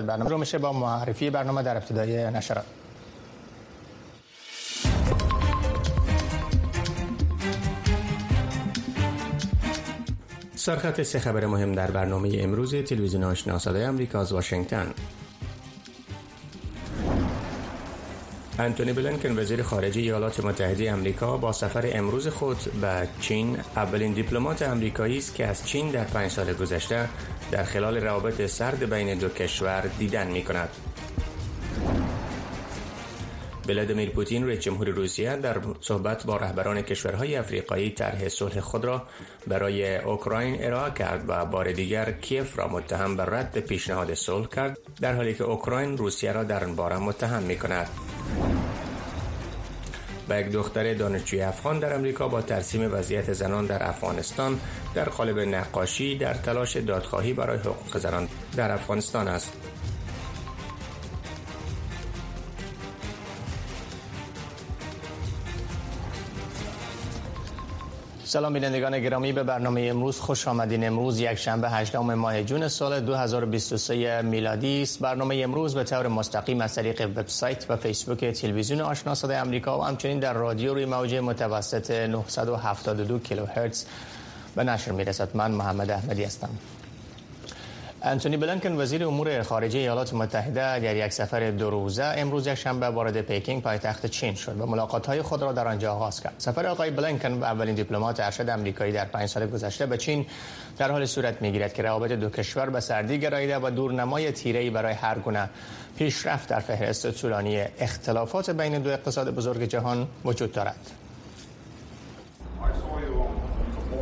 برنامه رو میشه با معرفی برنامه در ابتدای نشرات. سرخط سه خبر مهم در برنامه امروز تلویزیون آشنا صدای آمریکا از واشنگتن. انتونی بلنکن وزیر خارجه ایالات متحده آمریکا با سفر امروز خود به چین اولین دیپلمات آمریکایی است که از چین در پنج سال گذشته در خلال روابط سرد بین دو کشور دیدن می کند. ولادیمیر پوتین رئیس جمهور روسیه در صحبت با رهبران کشورهای افریقایی طرح صلح خود را برای اوکراین ارائه کرد و بار دیگر کیف را متهم به رد پیشنهاد صلح کرد در حالی که اوکراین روسیه را در این باره متهم می کند. و یک دختر دانشجوی افغان در امریکا با ترسیم وضعیت زنان در افغانستان در قالب نقاشی در تلاش دادخواهی برای حقوق زنان در افغانستان است. سلام بینندگان گرامی به برنامه امروز خوش آمدین. امروز یک شنبه 18 ماه جون سال 2023 میلادی است. برنامه امروز به طور مستقیم از طریق وبسایت و فیسبوک تلویزیون آشنا صدای آمریکا و همچنین در رادیو روی موج متوسط 972 کیلوهرتز به نشر می‌رسد. من محمد احمدی هستم. انتونی بلنکن وزیر امور خارجه ایالات متحده در یک سفر دو روزه امروز شنبه وارد پیکینگ پایتخت چین شد و ملاقات های خود را در آنجا آغاز کرد. سفر آقای بلنکن و اولین دیپلمات ارشد آمریکایی در پنج سال گذشته به چین در حال صورت می‌گیرد که روابط دو کشور به سردی گراییده و دورنمای تیره‌ای برای هر گونه پیشرفت در فهرست طولانی اختلافات بین دو اقتصاد بزرگ جهان وجود دارد.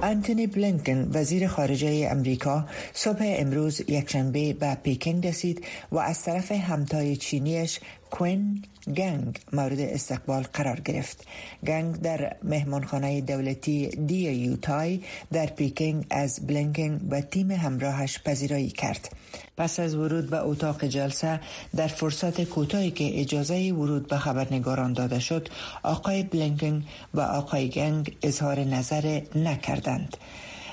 انتونی بلینکن وزیر خارجه امریکا صبح امروز یکشنبه به پیکینگ رسید و از طرف همتای چینیش چین گنگ مورد استقبال قرار گرفت گنگ در مهمانخانه دولتی دیائویوتای در پیکینگ از بلینکن و تیم همراهش پذیرایی کرد پس از ورود به اتاق جلسه در فرصت کوتاهی که اجازه ورود به خبرنگاران داده شد آقای بلینکن و آقای گنگ اظهار نظر نکردند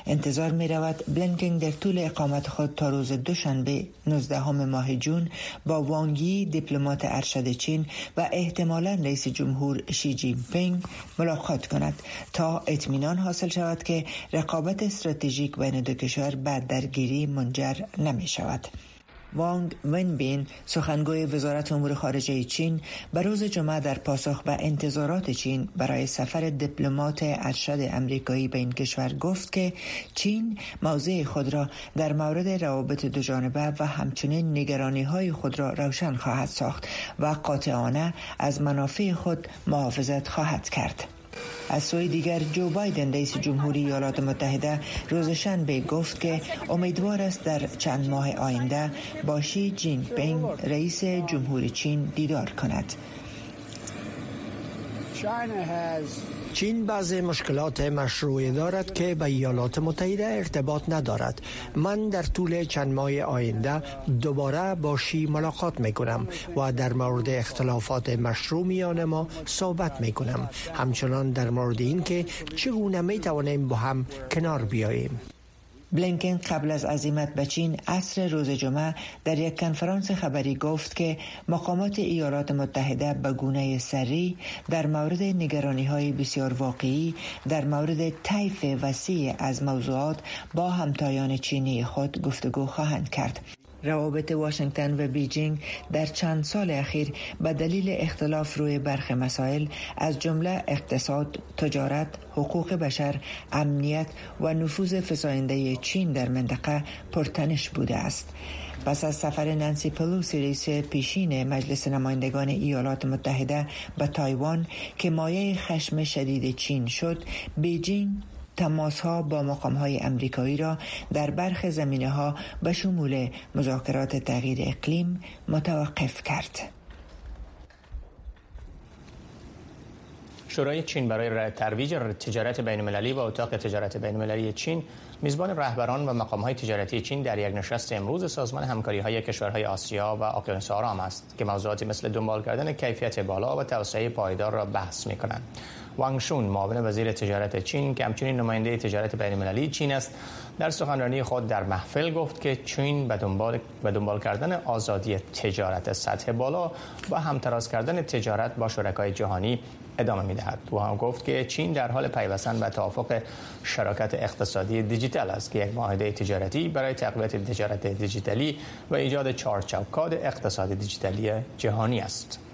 انتظار می رود بلینکن در طول اقامت خود تا روز دوشنبه 19 ماه جون با وانگ یی دیپلمات ارشد چین و احتمالا رئیس جمهور شی جین پینگ ملاقات کند تا اطمینان حاصل شود که رقابت استراتژیک بین دو کشور به درگیری منجر نمی شود. وانگ ونبین سخنگوی وزارت امور خارجه چین به روز جمعه در پاسخ به انتظارات چین برای سفر دیپلمات ارشد امریکایی به این کشور گفت که چین موضع خود را در مورد روابط دو جانبه و همچنین نگرانی های خود را روشن خواهد ساخت و قاطعانه از منافع خود محافظت خواهد کرد. از سوی دیگر جو بایدن رئیس جمهوری ایالات متحده روز شنبه گفت که امیدوار است در چند ماه آینده با شی جین پینگ رئیس جمهوری چین دیدار کند. چین بعض مشکلات مشروعی دارد که به ایالات متحده ارتباط ندارد. من در طول چند ماه آینده دوباره با شی ملاقات می کنم و در مورد اختلافات مشروع میان ما صحبت می کنم همچنان در مورد اینکه چگونه می توانیم با هم کنار بیاییم. بلینکن قبل از عزیمت به چین عصر روز جمعه در یک کنفرانس خبری گفت که مقامات ایالات متحده به گونه سری در مورد نگرانی های بسیار واقعی در مورد طیف وسیع از موضوعات با همتایان چینی خود گفتگو خواهند کرد. روابط واشنگتن و بیجینگ در چند سال اخیر به دلیل اختلاف روی برخی مسائل از جمله اقتصاد، تجارت، حقوق بشر، امنیت و نفوذ فزاینده چین در منطقه پرتنش بوده است. پس از سفر نانسی پلوسی رئیس پیشین مجلس نمایندگان ایالات متحده به تایوان که مایه خشم شدید چین شد بیجینگ تماس ها با مقام های امریکایی را در برخی زمینه ها به شمول مذاکرات تغییر اقلیم متوقف کرد. شورای چین برای ترویج تجارت بین المللی و اتاق تجارت بین المللی چین میزبان رهبران و مقام های تجارتی چین در یک نشست امروز سازمان همکاری های کشورهای آسیا و اقیانوس آرام است که موضوعاتی مثل دنبال کردن کیفیت بالا و توسعه پایدار را بحث می کنند. وانگشون معاون وزیر تجارت چین که همچنین نماینده تجارت بین چین است در سخنرانی خود در محفل گفت که چین به دنبال, به دنبال کردن آزادی تجارت سطح بالا و همتراز کردن تجارت با شرکای جهانی ادامه می دهد. او هم گفت که چین در حال پیوستن به توافق شراکت اقتصادی دیجیتال است که یک معاهده تجارتی برای تقویت تجارت دیجیتالی و ایجاد چهارچوکات اقتصاد دیجیتالی جهانی است.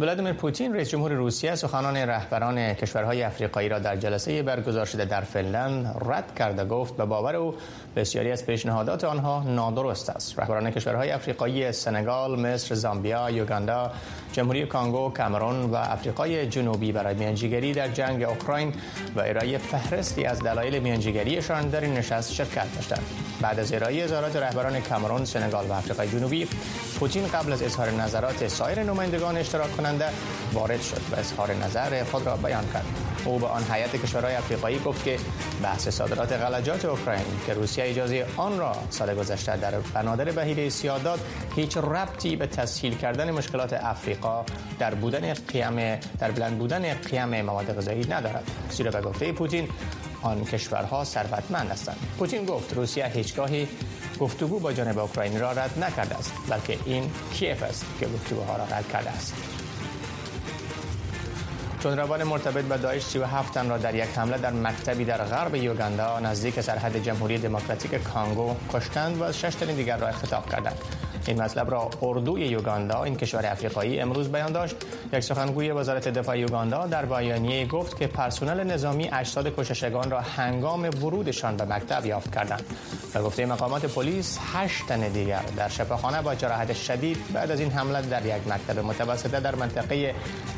ولادیمیر پوتین رئیس جمهور روسیه سخنان رهبران کشورهای افریقایی را در جلسه برگزار شده در فنلند رد کرده گفت به باور او بسیاری از پیشنهادات آنها نادرست است. رهبران کشورهای افریقایی سنگال مصر زامبیا یوگاندا جمهوری کانگو کامرون و افریقای جنوبی برای میانجیگری در جنگ اوکراین و ارائه فهرستی از دلایل میانجیگریشان در این نشست شرکت داشتند. بعد از ارائه اظهارات رهبران کامرون سنگال و افریقای جنوبی پوتین قبل از اظهار نظرات سایر نمایندگان اشتراک کننده وارد شد و اظهار نظر خود را بیان کرد. او به آن هیئت کشورهای افریقایی گفت که بحث صادرات غلجات اوکراین که روسیه اجازه آن را سال گذشته در بنادر بهیره سیاه هیچ ربطی به تسهیل کردن مشکلات افریقا در بودن قیم در بلند بودن قیم مواد غذایی ندارد. زیرا به گفته پوتین آن کشورها ثروتمند هستند. پوتین گفت روسیه هیچگاهی گفتگو با جانب اوکراین را رد نکرده است بلکه این کیف است که گفتگوها را رد کرده است. روان مرتبط به داعش 37 تن را در یک حمله در مکتبی در غرب یوگاندا نزدیک سرحد جمهوری دموکراتیک کانگو کشتند و شش تن دیگر را اختطاف کردند. این مطلب را اردوی یوگاندا این کشور افریقایی امروز بیان داشت. یک سخنگوی وزارت دفاع یوگاندا در بیانیه گفت که پرسنل نظامی اجساد کششگان را هنگام ورودشان به مکتب یافت کردند. و گفته مقامات پلیس هشت تن دیگر در شفاخانه با جراحت شدید بعد از این حمله در یک مکتب متوسطه در منطقه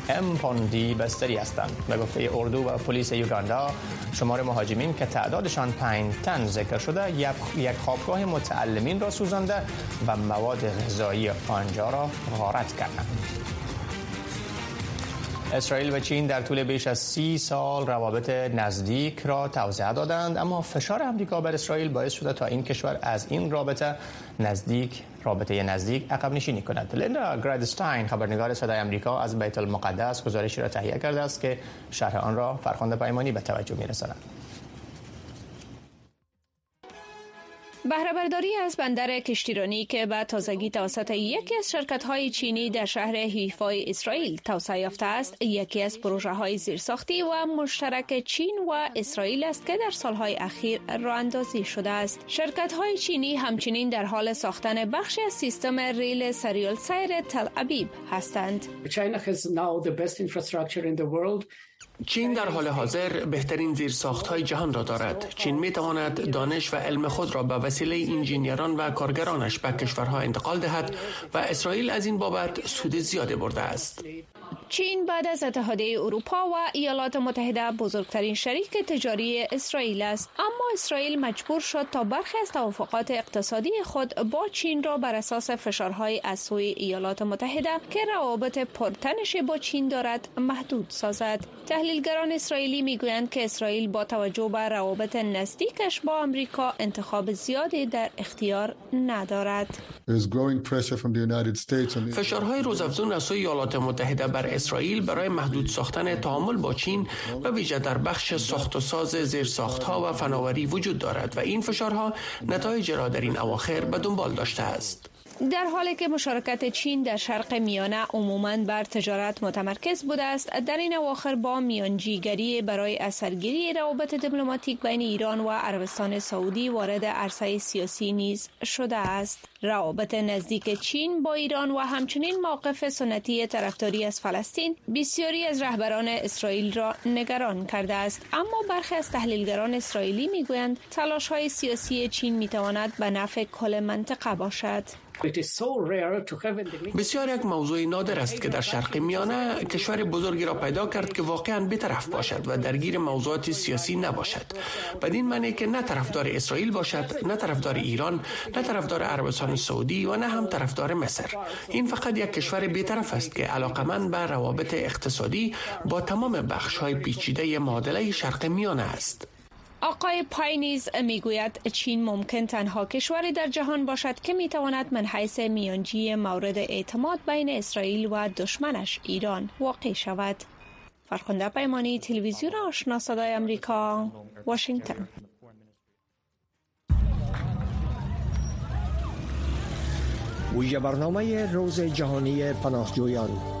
امپوندی بستری هستند. به گفته اردو و پلیس یوگاندا شمار مهاجمین که تعدادشان پنج تن ذکر شده یک خوابگاه متعلمین را سوزانده و مواد غذایی آنجا را غارت کردند. اسرائیل و چین در طول بیش از سی سال روابط نزدیک را توضیح دادند اما فشار امریکا بر اسرائیل باعث شده تا این کشور از این رابطه نزدیک رابطه نزدیک عقب نشینی کند. لیندا گرادستاین خبرنگار صدای امریکا از بیت المقدس گزارشی را تهیه کرده است که شرح آن را فرخنده پیمانی به توجه میرساند. بهره برداری از بندر کشتیرانی که به تازگی توسط یکی از شرکت های چینی در شهر حیفای اسرائیل توسعه یافته است. یکی از پروژه های زیرساختی و مشترک چین و اسرائیل است که در سالهای اخیر راه شده است. شرکت های چینی همچنین در حال ساختن بخشی از سیستم ریل سریال سیر تل هستند. چین در حال حاضر بهترین زیرساخت های جهان را دارد. چین می تواند دانش و علم خود را به وسیله انجینیران و کارگرانش به کشورها انتقال دهد و اسرائیل از این بابت سود زیاده برده است. چین بعد از اتحادیه اروپا و ایالات متحده بزرگترین شریک تجاری اسرائیل است. اما اسرائیل مجبور شد تا برخی از توافقات اقتصادی خود با چین را بر اساس فشارهای از سوی ایالات متحده که روابط پرتنش با چین دارد محدود سازد. تحلیلگران اسرائیلی می‌گویند که اسرائیل با توجه به روابط نزدیکش با آمریکا انتخاب زیادی در اختیار ندارد. فشارهای روزافزون از سوی ایالات متحده بر اسرائیل برای محدود ساختن تعامل با چین و ویژه در بخش ساخت و ساز زیرساختها و فناوری وجود دارد و این فشارها نتایج را در این اواخر به دنبال داشته است. در حالی که مشارکت چین در شرق میانه عموماً بر تجارت متمرکز بوده است در این اواخر با میانجیگری برای اثرگیری روابط دیپلماتیک بین ایران و عربستان سعودی وارد عرصه سیاسی نیز شده است. روابط نزدیک چین با ایران و همچنین موقف سنتی طرفداری از فلسطین بسیاری از رهبران اسرائیل را نگران کرده است. اما برخی از تحلیلگران اسرائیلی می‌گویند تلاش های سیاسی چین می‌تواند به نفع کل منطقه باشد. بسیار یک موضوع نادر است که در شرق میانه کشور بزرگی را پیدا کرد که واقعا بیطرف باشد و درگیر موضوعات سیاسی نباشد. بدین معنی که نه طرفدار اسرائیل باشد نه طرفدار ایران نه طرفدار عربستان سعودی و نه هم طرفدار مصر. این فقط یک کشور بیطرف است که علاقمند به روابط اقتصادی با تمام بخش های پیچیده معادله شرق میانه است. آقای پاینیز می‌گوید چین ممکن تنها کشوری در جهان باشد که می‌تواند من حیث میانجی مورد اعتماد بین اسرائیل و دشمنش ایران واقع شود. فرخنده پیمانی تلویزیون آشنا صدای امریکا واشنگتن ویژه برنامه روز جهانی پناهجویان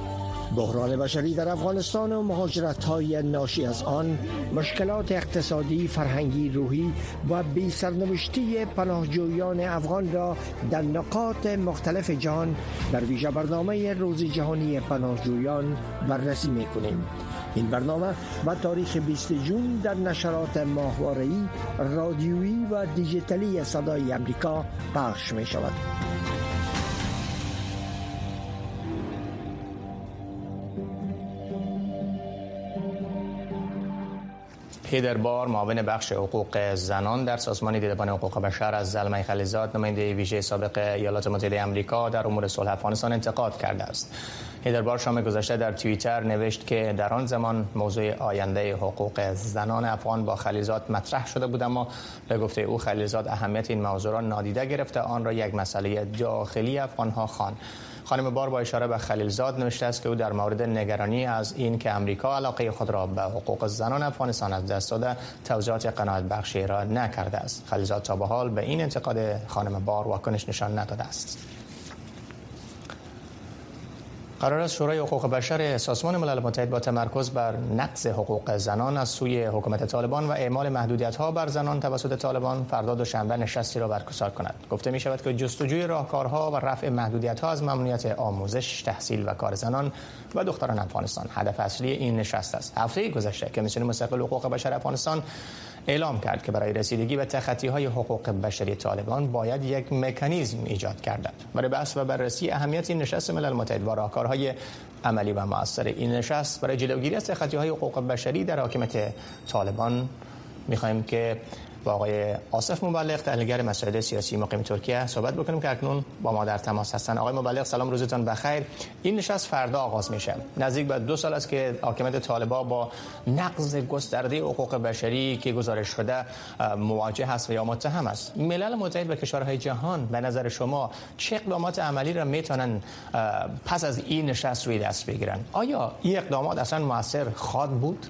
بحران بشری در افغانستان و مهاجرت های ناشی از آن مشکلات اقتصادی، فرهنگی، روحی و بی سرنوشتی پناهجویان افغان را در نقاط مختلف جهان در ویژه برنامه روز جهانی پناهجویان بررسی می کنیم. این برنامه و تاریخ 20 جون در نشرات ماهواره‌ای، رادیویی و دیجیتالی صدای امریکا پخش می شود. هیدر بار معاون بخش حقوق زنان در سازمان دیدبان حقوق بشر از زلمه خلیزاد نماینده ویژه سابق ایالات متحده آمریکا در امور صلح افغانستان انتقاد کرده است. هیدر بار شام گذشته در توییتر نوشت که در آن زمان موضوع آینده حقوق زنان افغان با خلیزات مطرح شده بود اما به گفته او خلیزات اهمیت این موضوع را نادیده گرفته آن را یک مسئله داخلی افغان ها خوان خانم بار با اشاره به خلیلزاد نوشته است که او در مورد نگرانی از این که امریکا علاقه خود را به حقوق زنان افغانستان از دست داده توضیحات قناعت بخشی را نکرده است. خلیلزاد تا به حال به این انتقاد خانم بار واکنش نشان نداده است. قرار است شورای حقوق بشر سازمان ملل متحد با تمرکز بر نقض حقوق زنان از سوی حکومت طالبان و اعمال محدودیت ها بر زنان توسط طالبان فردا دوشنبه نشستی را برگزار کند. گفته می شود که جستجوی راهکارها و رفع محدودیت ها از ممنوعیت آموزش تحصیل و کار زنان و دختران افغانستان. هدف اصلی این نشست است. هفته گذشته کمیسیون مستقل حقوق بشر افغانستان اعلام کرد که برای رسیدگی به تخطی های حقوق بشری طالبان باید یک مکانیزم ایجاد کردند. برای بحث و بررسی اهمیت این نشست ملل متحد و راهکارهای عملی و موثر این نشست برای جلوگیری از تخطی های حقوق بشری در حاکمیت طالبان می‌خواهیم که با آقای آصف مبلغ تحلیلگر مسائل سیاسی مقیم ترکیه صحبت بکنیم که اکنون با ما در تماس هستن. آقای مبلغ سلام روزتان بخیر. این نشست فردا آغاز میشه. نزدیک به دو سال است که حاکمیت طالبا با نقض گسترده حقوق بشری که گزارش شده مواجه هست و یا متهم است. ملل متحد و کشورهای جهان به نظر شما چه اقدامات عملی را می‌تونن پس از این نشست روی دست بگیرن؟ آیا این اقدامات اصلا موثر خواد بود؟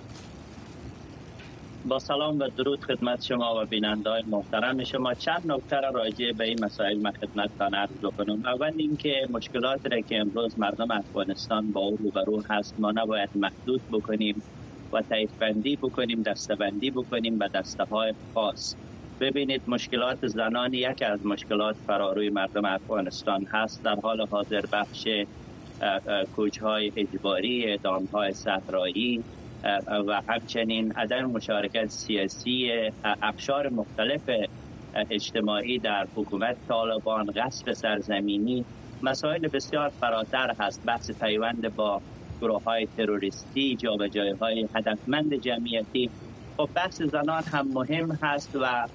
با سلام و درود خدمت شما و بیننده های محترم. شما چند نکته را راجع به این مسائل من خدمتتان عرض بکنم. اول اینکه مشکلات را که امروز مردم افغانستان با او روبرو هست ما نباید محدود بکنیم و طیف بندی بکنیم دسته بندی بکنیم به دسته های خاص. ببینید مشکلات زنان یکی از مشکلات فراروی مردم افغانستان هست. در حال حاضر بخش کوچهای اجباری های صحرایی و همچنین عدم مشارکت سیاسی اقشار مختلف اجتماعی در حکومت طالبان غصب سرزمینی مسائل بسیار فراتر هست. بحث پیوند با گروه های تروریستی جابجایی های هدفمند جمعیتی. خب بحث زنان هم مهم هست و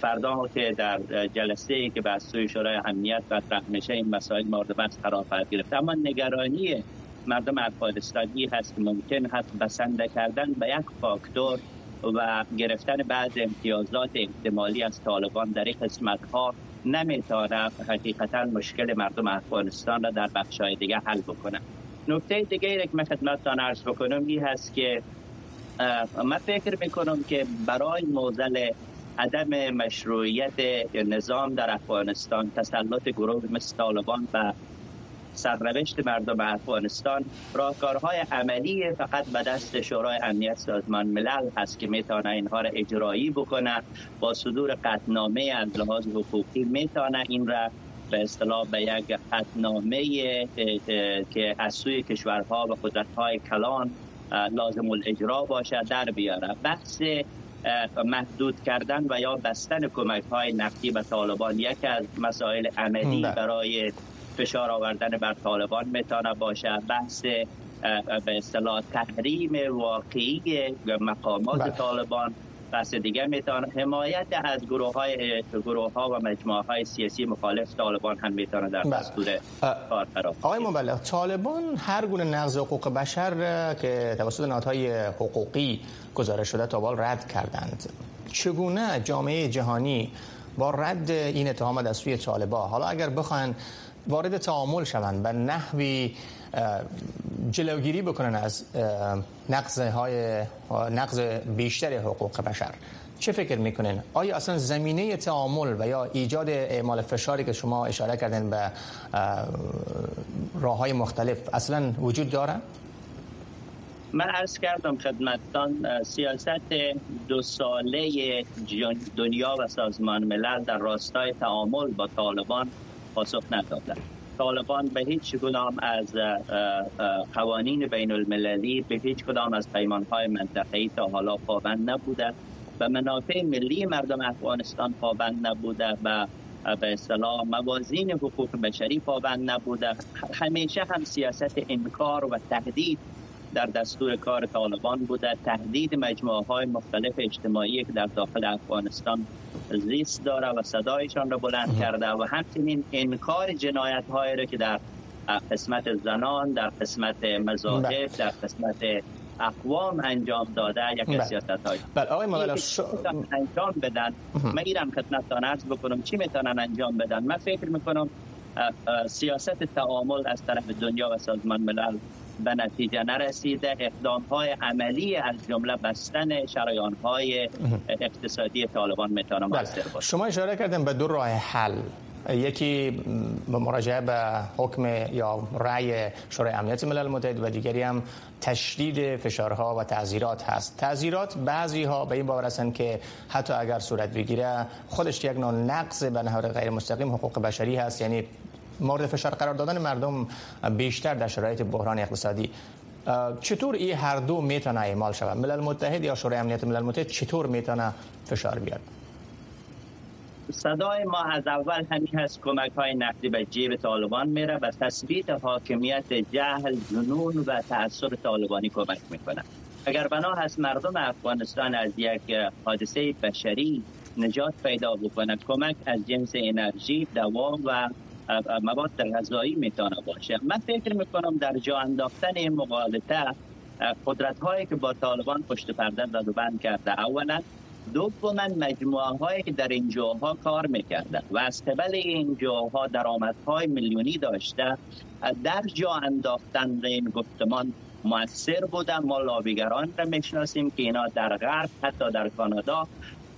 فردا که در جلسه ای که به سوی شورای امنیت مطرح میشه این مسائل مورد بحث قرار خواهد گرفت. اما نگرانی مردم افغانستانی هست ممکن هست بسنده کردن به یک فاکتور و گرفتن بعض امتیازات احتمالی از طالبان در این قسمت ها نمی‌تونه حقیقتا مشکل مردم افغانستان را در بخشای دیگه حل بکنه. نکته دیگه که من خدمتتان عرض بکنم این هست که من فکر می‌کنم که برای موزل عدم مشروعیت نظام در افغانستان تسلط گروه مثل طالبان و سرنوشت مردم افغانستان راهکارهای عملی فقط به دست شورای امنیت سازمان ملل هست که می‌تونه اینها را اجرایی بکنه با صدور قطنامه از لحاظ حقوقی می‌تونه این را به اصطلاح به یک قطنامه که از سوی کشورها و قدرتهای کلان لازم الاجرا باشه در بیاره بحث محدود کردن و یا بستن کمک های نفتی به طالبان یکی از مسائل عملی بله. برای فشار آوردن بر طالبان می‌تونه باشه. بحث به اصطلاح تحریم واقعی مقامات بله. طالبان. بحث دیگه می‌تونه حمایت از گروه های گروه ها و مجموعه های سیاسی مخالف طالبان هم می‌تونه در بله. دستور کار قرار آقای مبلغ طالبان هر گونه نقض حقوق بشر که توسط نهادهای حقوقی گزارش شده تا رد کردند. چگونه جامعه جهانی با رد این اتهامات از سوی طالبان؟ حالا اگر بخواین وارد تعامل شوند و نحوی جلوگیری بکنن از نقض های نقض بیشتر حقوق بشر چه فکر می‌کنین؟ آیا اصلا زمینه تعامل و یا ایجاد اعمال فشاری که شما اشاره کردن به راه های مختلف اصلا وجود داره؟ من عرض کردم خدمتتان سیاست دو ساله دنیا و سازمان ملل در راستای تعامل با طالبان پاسخ ندادند طالبان به هیچ کدام از قوانین بین المللی به هیچ کدام از پیمان های منطقه‌ای تا حالا پابند نبوده و منافع ملی مردم افغانستان پابند نبوده و به اصطلاح موازین حقوق بشری پابند نبوده. همیشه هم سیاست انکار و تهدید در دستور کار طالبان بوده. تهدید مجموعه های مختلف اجتماعی که در داخل افغانستان زیست داره و صدایشان را بلند کرده و همچنین انکار جنایت هایی را که در قسمت زنان در قسمت مذاهب بله. در قسمت اقوام انجام داده یک بله. سیاست های بله آقای انجام بدن؟ من ایرم خدمتتان عرض بکنم چی می‌تونن انجام بدن؟ من فکر می‌کنم سیاست تعامل از طرف دنیا و سازمان ملل به نتیجه نرسیده. اقدام های عملی از جمله بستن شرایان های اقتصادی طالبان می‌تونه بله. باشه شما اشاره کردن به دو راه حل. یکی مراجعه به حکم یا رأی شورای امنیت ملل متحد و دیگری هم تشدید فشارها و تعذیرات هست. تعذیرات بعضی ها به این باور هستند که حتی اگر صورت بگیره خودش یک نوع نقض به نهار غیر مستقیم حقوق بشری هست. یعنی مورد فشار قرار دادن مردم بیشتر در شرایط بحران اقتصادی. چطور این هر دو می‌تونه اعمال شود؟ ملل متحد یا شورای امنیت ملل متحد چطور می‌تونه فشار بیاد؟ صدای ما از اول همین هست کمک های نقدی به جیب طالبان میره و تثبیت حاکمیت جهل جنون و تأثیر طالبانی کمک می‌کنه. اگر بنا هست مردم افغانستان از یک حادثه بشری نجات پیدا بکنه کمک از جنس انرژی دوام و مواد غذایی می‌تونه باشه. من فکر می‌کنم در جا انداختن این مقالطه قدرت هایی که با طالبان پشت پرده زد و بند کرده اولا دوما مجموعه هایی که در این جاها کار می‌کرده و از قبل این جاها درآمدهای میلیونی داشته در جا انداختن این گفتمان موثر بودن. ما لابیگران را می‌شناسیم که اینا در غرب حتی در کانادا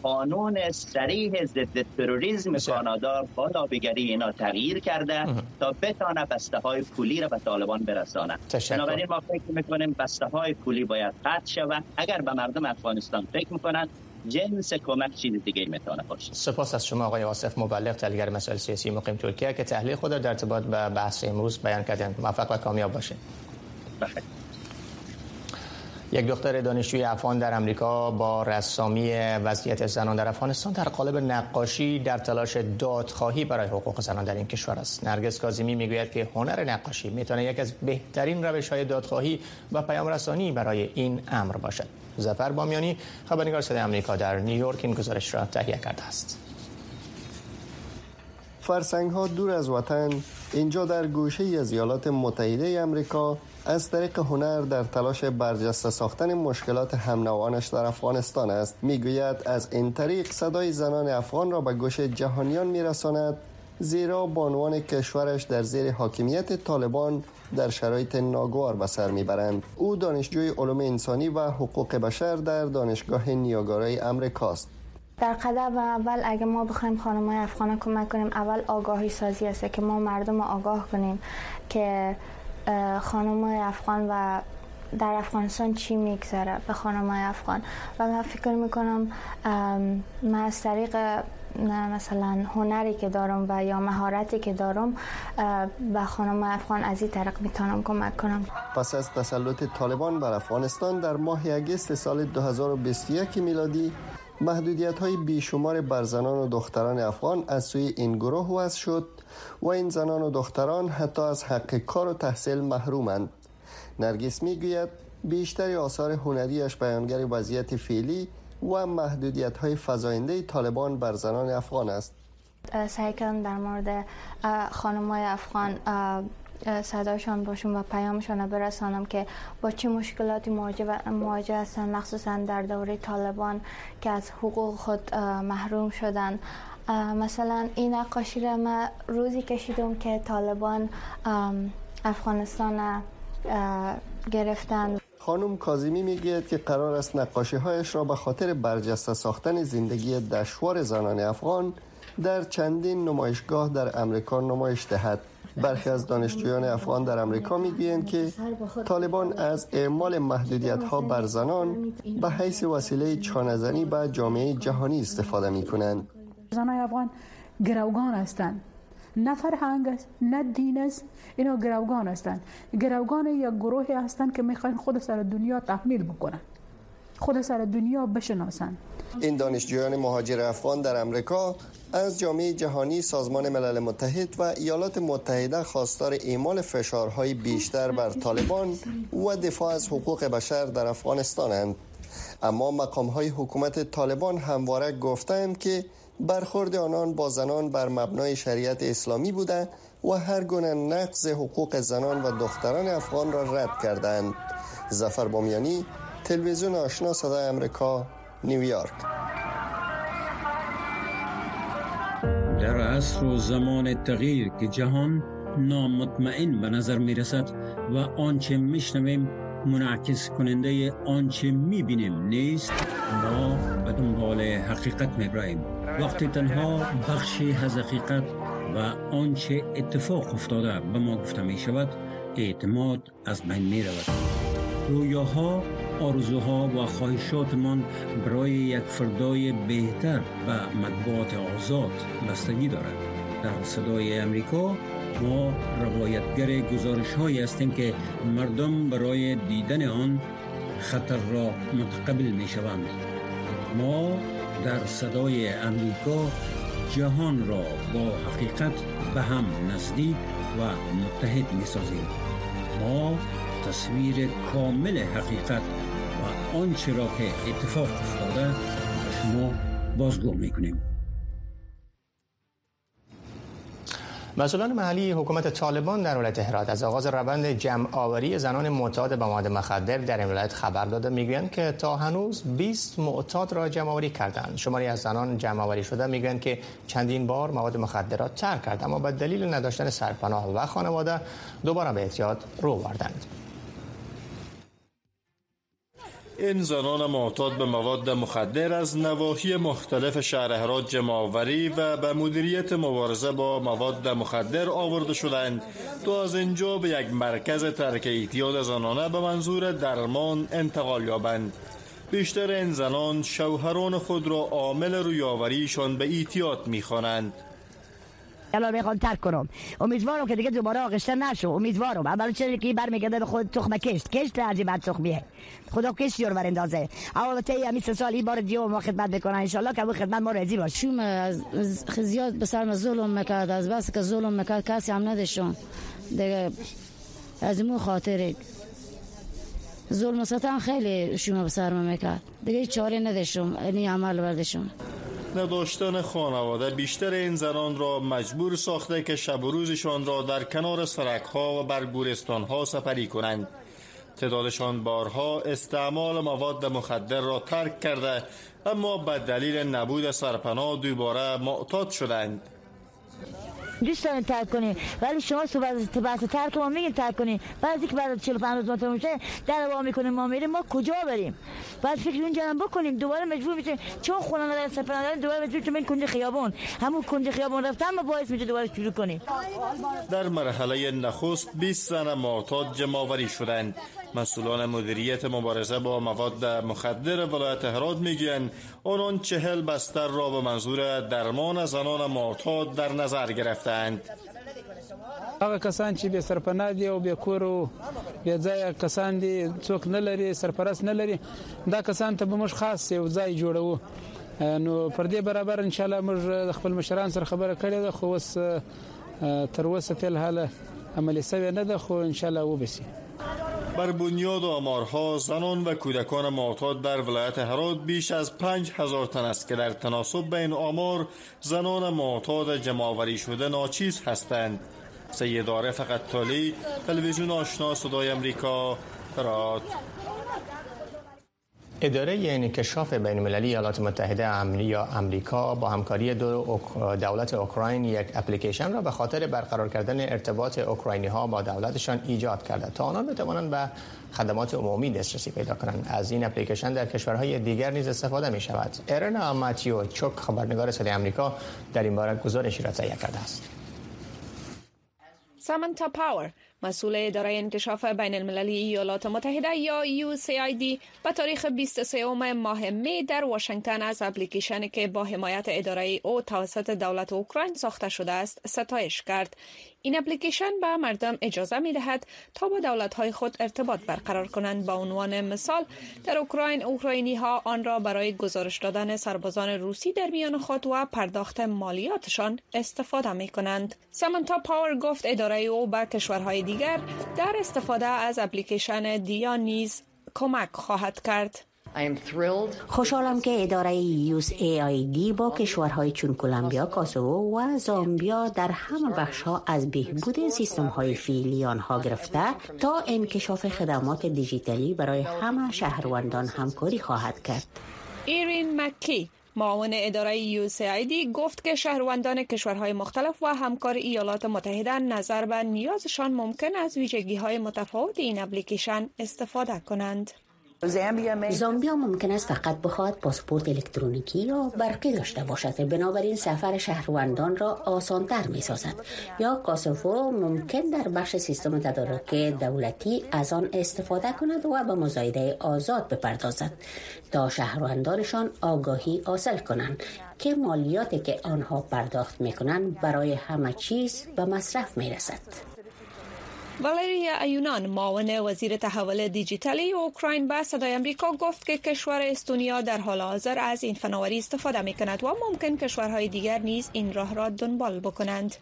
قانون سریح ضد تروریسم کانادا با لابیگری اینا تغییر کرده تا بتانه بسته های پولی را به طالبان برسانه بنابراین ما فکر می‌کنیم بسته های پولی باید قطع شود. اگر به مردم افغانستان فکر می‌کنن جنس کمک چیز دیگه می‌تونه باشه. سپاس از شما آقای آصف مبلغ تحلیلگر مسائل سیاسی مقیم ترکیه که تحلیل خود در ارتباط به بحث امروز بیان کردن موفق و کامیاب باشه بخیر یک دختر دانشجوی افغان در امریکا با رسامی وضعیت زنان در افغانستان در قالب نقاشی در تلاش دادخواهی برای حقوق زنان در این کشور است. نرگس کاظمی می‌گوید که هنر نقاشی می‌تونه یک از بهترین روش های دادخواهی و پیام رسانی برای این امر باشد. زفر بامیانی خبرنگار صدای آمریکا در نیویورک این گزارش را تهیه کرده است. فرسنگ ها دور از وطن اینجا در گوشه از ایالات متحده امریکا از طریق هنر در تلاش برجسته ساختن مشکلات همنوانش در افغانستان است. می‌گوید از این طریق صدای زنان افغان را به گوش جهانیان میرساند زیرا بانوان کشورش در زیر حاکمیت طالبان در شرایط ناگوار به سر می‌برند. او دانشجوی علوم انسانی و حقوق بشر در دانشگاه نیاگارای امریکاست در قدم اول اگه ما بخوایم خانم های افغان کمک کنیم اول آگاهی سازی است که ما مردم آگاه کنیم که خانم افغان و در افغانستان چی میگذره به خانم افغان؟ و من فکر می‌کنم من از طریق مثلا هنری که دارم و یا مهارتی که دارم به خانم افغان از این طریق می‌تونم کمک کنم. پس از تسلط طالبان بر افغانستان در ماه اگست سال 2021 میلادی محدودیت های بیشمار بر زنان و دختران افغان از سوی این گروه وضع شد و این زنان و دختران حتی از حق کار و تحصیل محرومند. نرگس می‌گوید بیشتر آثار هنریش بیانگر وضعیت فعلی و محدودیت های فضاینده طالبان بر زنان افغان است. سعی کردم در مورد خانم های افغان صداشان باشم و پیامشان رو برسانم که با چه مشکلاتی مواجه هستن مخصوصا در دوره طالبان که از حقوق خود محروم شدن مثلا این نقاشی را من روزی کشیدم که طالبان افغانستان گرفتن خانم کازیمی می‌گوید که قرار است نقاشی هایش را به خاطر برجسته ساختن زندگی دشوار زنان افغان در چندین نمایشگاه در امریکا نمایش دهد. برخی از دانشجویان افغان در امریکا می‌گویند که طالبان از اعمال محدودیت ها بر زنان به حیث وسیله چانزنی به جامعه جهانی استفاده می کنند زنان افغان گروگان هستند. نه فرهنگ است نه دین است اینا گروگان هستند. گروگان یک گروهی هستند که می‌خواین خود سر دنیا تحمیل بکنن. خود سر دنیا بشناسند این دانشجویان مهاجر افغان در امریکا از جامعه جهانی سازمان ملل متحد و ایالات متحده خواستار اعمال فشارهای بیشتر بر طالبان و دفاع از حقوق بشر در افغانستانند. اما مقام های حکومت طالبان همواره گفتند که برخورد آنان با زنان بر مبنای شریعت اسلامی بوده و هر گونه نقض حقوق زنان و دختران افغان را رد کردند. زفر بامیانی تلویزیون آشنا صدای امریکا نیویورک. در عصر و زمان تغییر که جهان نامطمئن به نظر می رسد و آنچه میشنویم منعکس کننده آنچه می بینیم نیست ما به دنبال حقیقت می براییم وقتی تنها بخشی از حقیقت و آنچه اتفاق افتاده به ما گفته می شود اعتماد از بین می رود رویاها آرزوها و خواهشاتمان برای یک فردای بهتر و مطبوعات آزاد بستگی دارد. در صدای امریکا ما روایتگر گزارش هایی هستیم که مردم برای دیدن آن خطر را متقبل می شوند ما در صدای امریکا جهان را با حقیقت به هم نزدیک و متحد می سازیم ما تصویر کامل حقیقت آنچه را که اتفاق افتاده به شما بازگو می‌کنیم. مسئولان محلی حکومت طالبان در ولایت هرات از آغاز روند جمع آوری زنان معتاد به مواد مخدر در این ولایت خبر داده می‌گویند که تا هنوز 20 معتاد را جمع آوری کردند. شماری از زنان جمع آوری شده می‌گویند که چندین بار مواد مخدرات ترک کرد اما به دلیل نداشتن سرپناه و خانواده دوباره به اعتیاد رو بردند. این زنان معتاد به مواد مخدر از نواحی مختلف شهر هرات جمعآوری و به مدیریت مبارزه با مواد مخدر آورده شدند. تا از اینجا به یک مرکز ترک اعتیاد زنانه به منظور درمان انتقال یابند. بیشتر این زنان شوهران خود را عامل رویاوریشان به اعتیاد می‌خوانند. الان می‌خوام ترک کنم امیدوارم که دیگه دوباره آغشته نشو امیدوارم اول چه که برمیگرده به خود تخم کشت کشت از این بعد تخمیه خدا کشت رو براندازه اول تا همین سه سال این بار دیگه ما خدمت بکنن ان که خدمت ما راضی باشه شوم از زیاد به سرم ظلم می‌کرد از بس که ظلم می‌کرد کسی هم نداشتن دیگه از مو خاطر ظلم ستم خیلی شوم به سرم می‌کرد دیگه چاره نداشتم این عمل بردشم نداشتن خانواده. بیشتر این زنان را مجبور ساخته که شب و روزشان را در کنار سرک ها و بر گورستان ها سپری کنند. تعدادشان بارها استعمال مواد مخدر را ترک کرده اما به دلیل نبود سرپناه دوباره معتاد شدند. دوست دارین ترک ولی شما صحبت بحث ترک ما میگین ترک کنی بعضی که بعد 45 روز میشه در وا می‌کنیم ما میریم ما کجا بریم بعد فکر اونجا هم بکنیم دوباره مجبور میشیم چون خونه ندارن سفر ندارن دوباره مجبور میشیم کنج خیابون همون کنج خیابون رفتن ما باعث میشه دوباره شروع کنیم در مرحله نخست 20 زن معتاد جمع شدند. مسئولان مدیریت مبارزه با مواد مخدر ولایت هرات می‌گویند آنان چهل بستر را به منظور درمان زنان معتاد در نظر گرفتند. هغه کسان چې به سرپناه دي او به کور او به ځای کسان دي څوک نه لري سرپرست نه لري دا کسان ته به موږ خاص یو ځای جوړو نو پر دې برابر ان شاء الله موږ خپل مشران سره خبره کړې ده خو اوس تر اوسه فعل حاله عملی سوی نه ده خو ان شاء الله وبسي بر بنیاد آمارها زنان و کودکان معتاد در ولایت هرات بیش از پنج هزار تن است که در تناسب بین آمار زنان معتاد جمعآوری شده ناچیز هستند. سید عارف قطالی تلویزیون آشنا صدای امریکا هرات. اداره انکشاف بین المللی ایالات متحده یا امریکا با همکاری دو دولت اوکراین یک اپلیکیشن را به خاطر برقرار کردن ارتباط اوکراینی ها با دولتشان ایجاد کرده. تا آنان بتوانند به خدمات عمومی دسترسی پیدا کنند. از این اپلیکیشن در کشورهای دیگر نیز استفاده می شود ارنا ماتیو چوک خبرنگار صدای آمریکا در این باره گزارشی را تهیه کرده است. سامنتا پاور مسئول اداره انکشاف بین المللی ایالات متحده یا USAID به تاریخ 23 ماه می در واشنگتن از اپلیکیشنی که با حمایت اداره او توسط دولت اوکراین ساخته شده است ستایش کرد. این اپلیکیشن به مردم اجازه می دهد تا با دولت های خود ارتباط برقرار کنند. با عنوان مثال در اوکراین اوکراینی ها آن را برای گزارش دادن سربازان روسی در میان خود و پرداخت مالیاتشان استفاده می کنند سامنتا پاور گفت اداره او به کشورهای دیگر در استفاده از اپلیکیشن دیا نیز کمک خواهد کرد. خوشحالم که اداره USAID با کشورهای چون کلمبیا، کاسوو و زامبیا در همه بخش ها از بهبود سیستم های فعلی آنها گرفته تا انکشاف خدمات دیجیتالی برای همه شهروندان همکاری خواهد کرد. ایرین مکی معاون اداره دی گفت که شهروندان کشورهای مختلف و همکار ایالات متحده نظر به نیازشان ممکن از ویژگی های متفاوت این اپلیکیشن استفاده کنند. زامبیا ممکن است فقط بخواهد پاسپورت الکترونیکی یا برقی داشته باشد. بنابراین سفر شهروندان را آسانتر می سازد یا کاسوفو ممکن در بخش سیستم تدارک دولتی از آن استفاده کند و به مزایده آزاد بپردازد. تا شهروندانشان آگاهی حاصل کنند که مالیاتی که آنها پرداخت می کنند برای همه چیز به مصرف می رسد. والریا ایونان معاون وزیر تحول دیجیتالی اوکراین به صدای امریکا گفت که کشور استونیا در حال حاضر از این فناوری استفاده می کند و ممکن کشورهای دیگر نیز این راه را دنبال بکنند.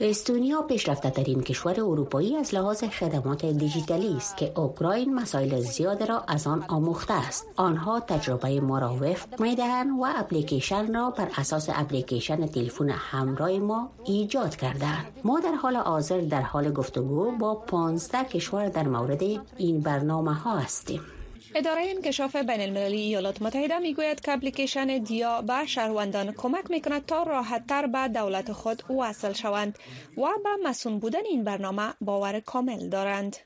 استونیا پیشرفته ترین کشور اروپایی از لحاظ خدمات دیجیتالی است که اوکراین مسائل زیاد را از آن آموخته است. آنها تجربه ما را دهند و اپلیکیشن را بر اساس اپلیکیشن تلفن همراه ما ایجاد کردند ما در حال حاضر در حال گفتگو با 15 کشور در مورد این برنامه ها هستیم. اداره انکشاف بین المللی ایالات متحده می‌گوید که اپلیکیشن دیا به شهروندان کمک می کند تا راحت تر به دولت خود وصل شوند و به مسون بودن این برنامه باور کامل دارند.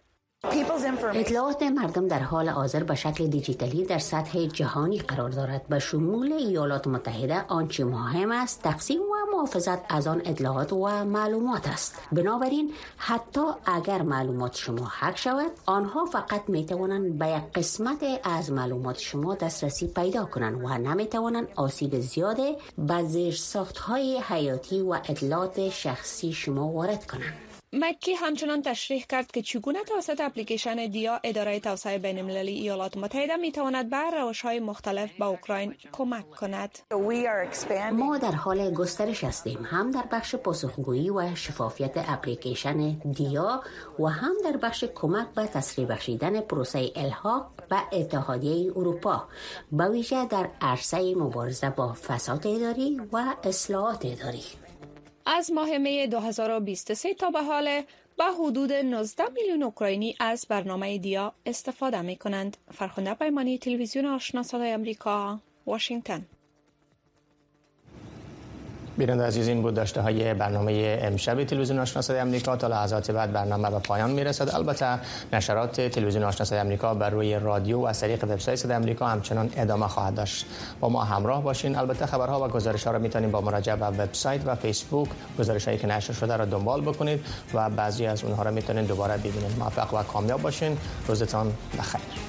اطلاعات مردم در حال حاضر به شکل دیجیتالی در سطح جهانی قرار دارد به شمول ایالات متحده آنچه مهم است تقسیم و محافظت از آن اطلاعات و معلومات است. بنابراین حتی اگر معلومات شما حک شود آنها فقط می توانند به یک قسمت از معلومات شما دسترسی پیدا کنند و نمی توانند آسیب زیاد به زیرساخت های حیاتی و اطلاعات شخصی شما وارد کنند. مکی همچنان تشریح کرد که چگونه توسط اپلیکیشن دیا اداره توسعه بین المللی ایالات متحده می تواند به روش های مختلف به اوکراین کمک کند. ما در حال گسترش هستیم هم در بخش پاسخگویی و شفافیت اپلیکیشن دیا و هم در بخش کمک به تسریع بخشیدن پروسه الحاق به اتحادیه اروپا به ویژه در عرصه مبارزه با فساد اداری و اصلاحات اداری. از ماه می 2023 تا به حال به حدود 19 میلیون اوکراینی از برنامه دیا استفاده می کنند. فرخنده پیمانی تلویزیون آشنا صدای امریکا، واشنگتن. بیننده عزیز این بود داشته های برنامه امشب تلویزیون آشنا صدای امریکا تا لحظات بعد برنامه به پایان می‌رسد. البته نشرات تلویزیون آشنا صدای امریکا بر روی رادیو و از طریق وبسایت صدای امریکا همچنان ادامه خواهد داشت. با ما همراه باشین. البته خبرها و گزارش ها را می‌تونید با مراجعه به وبسایت و فیسبوک گزارش هایی که نشر شده را دنبال بکنید و بعضی از اونها را می‌تونید دوباره ببینید. موفق و کامیاب باشین. روزتان بخیر.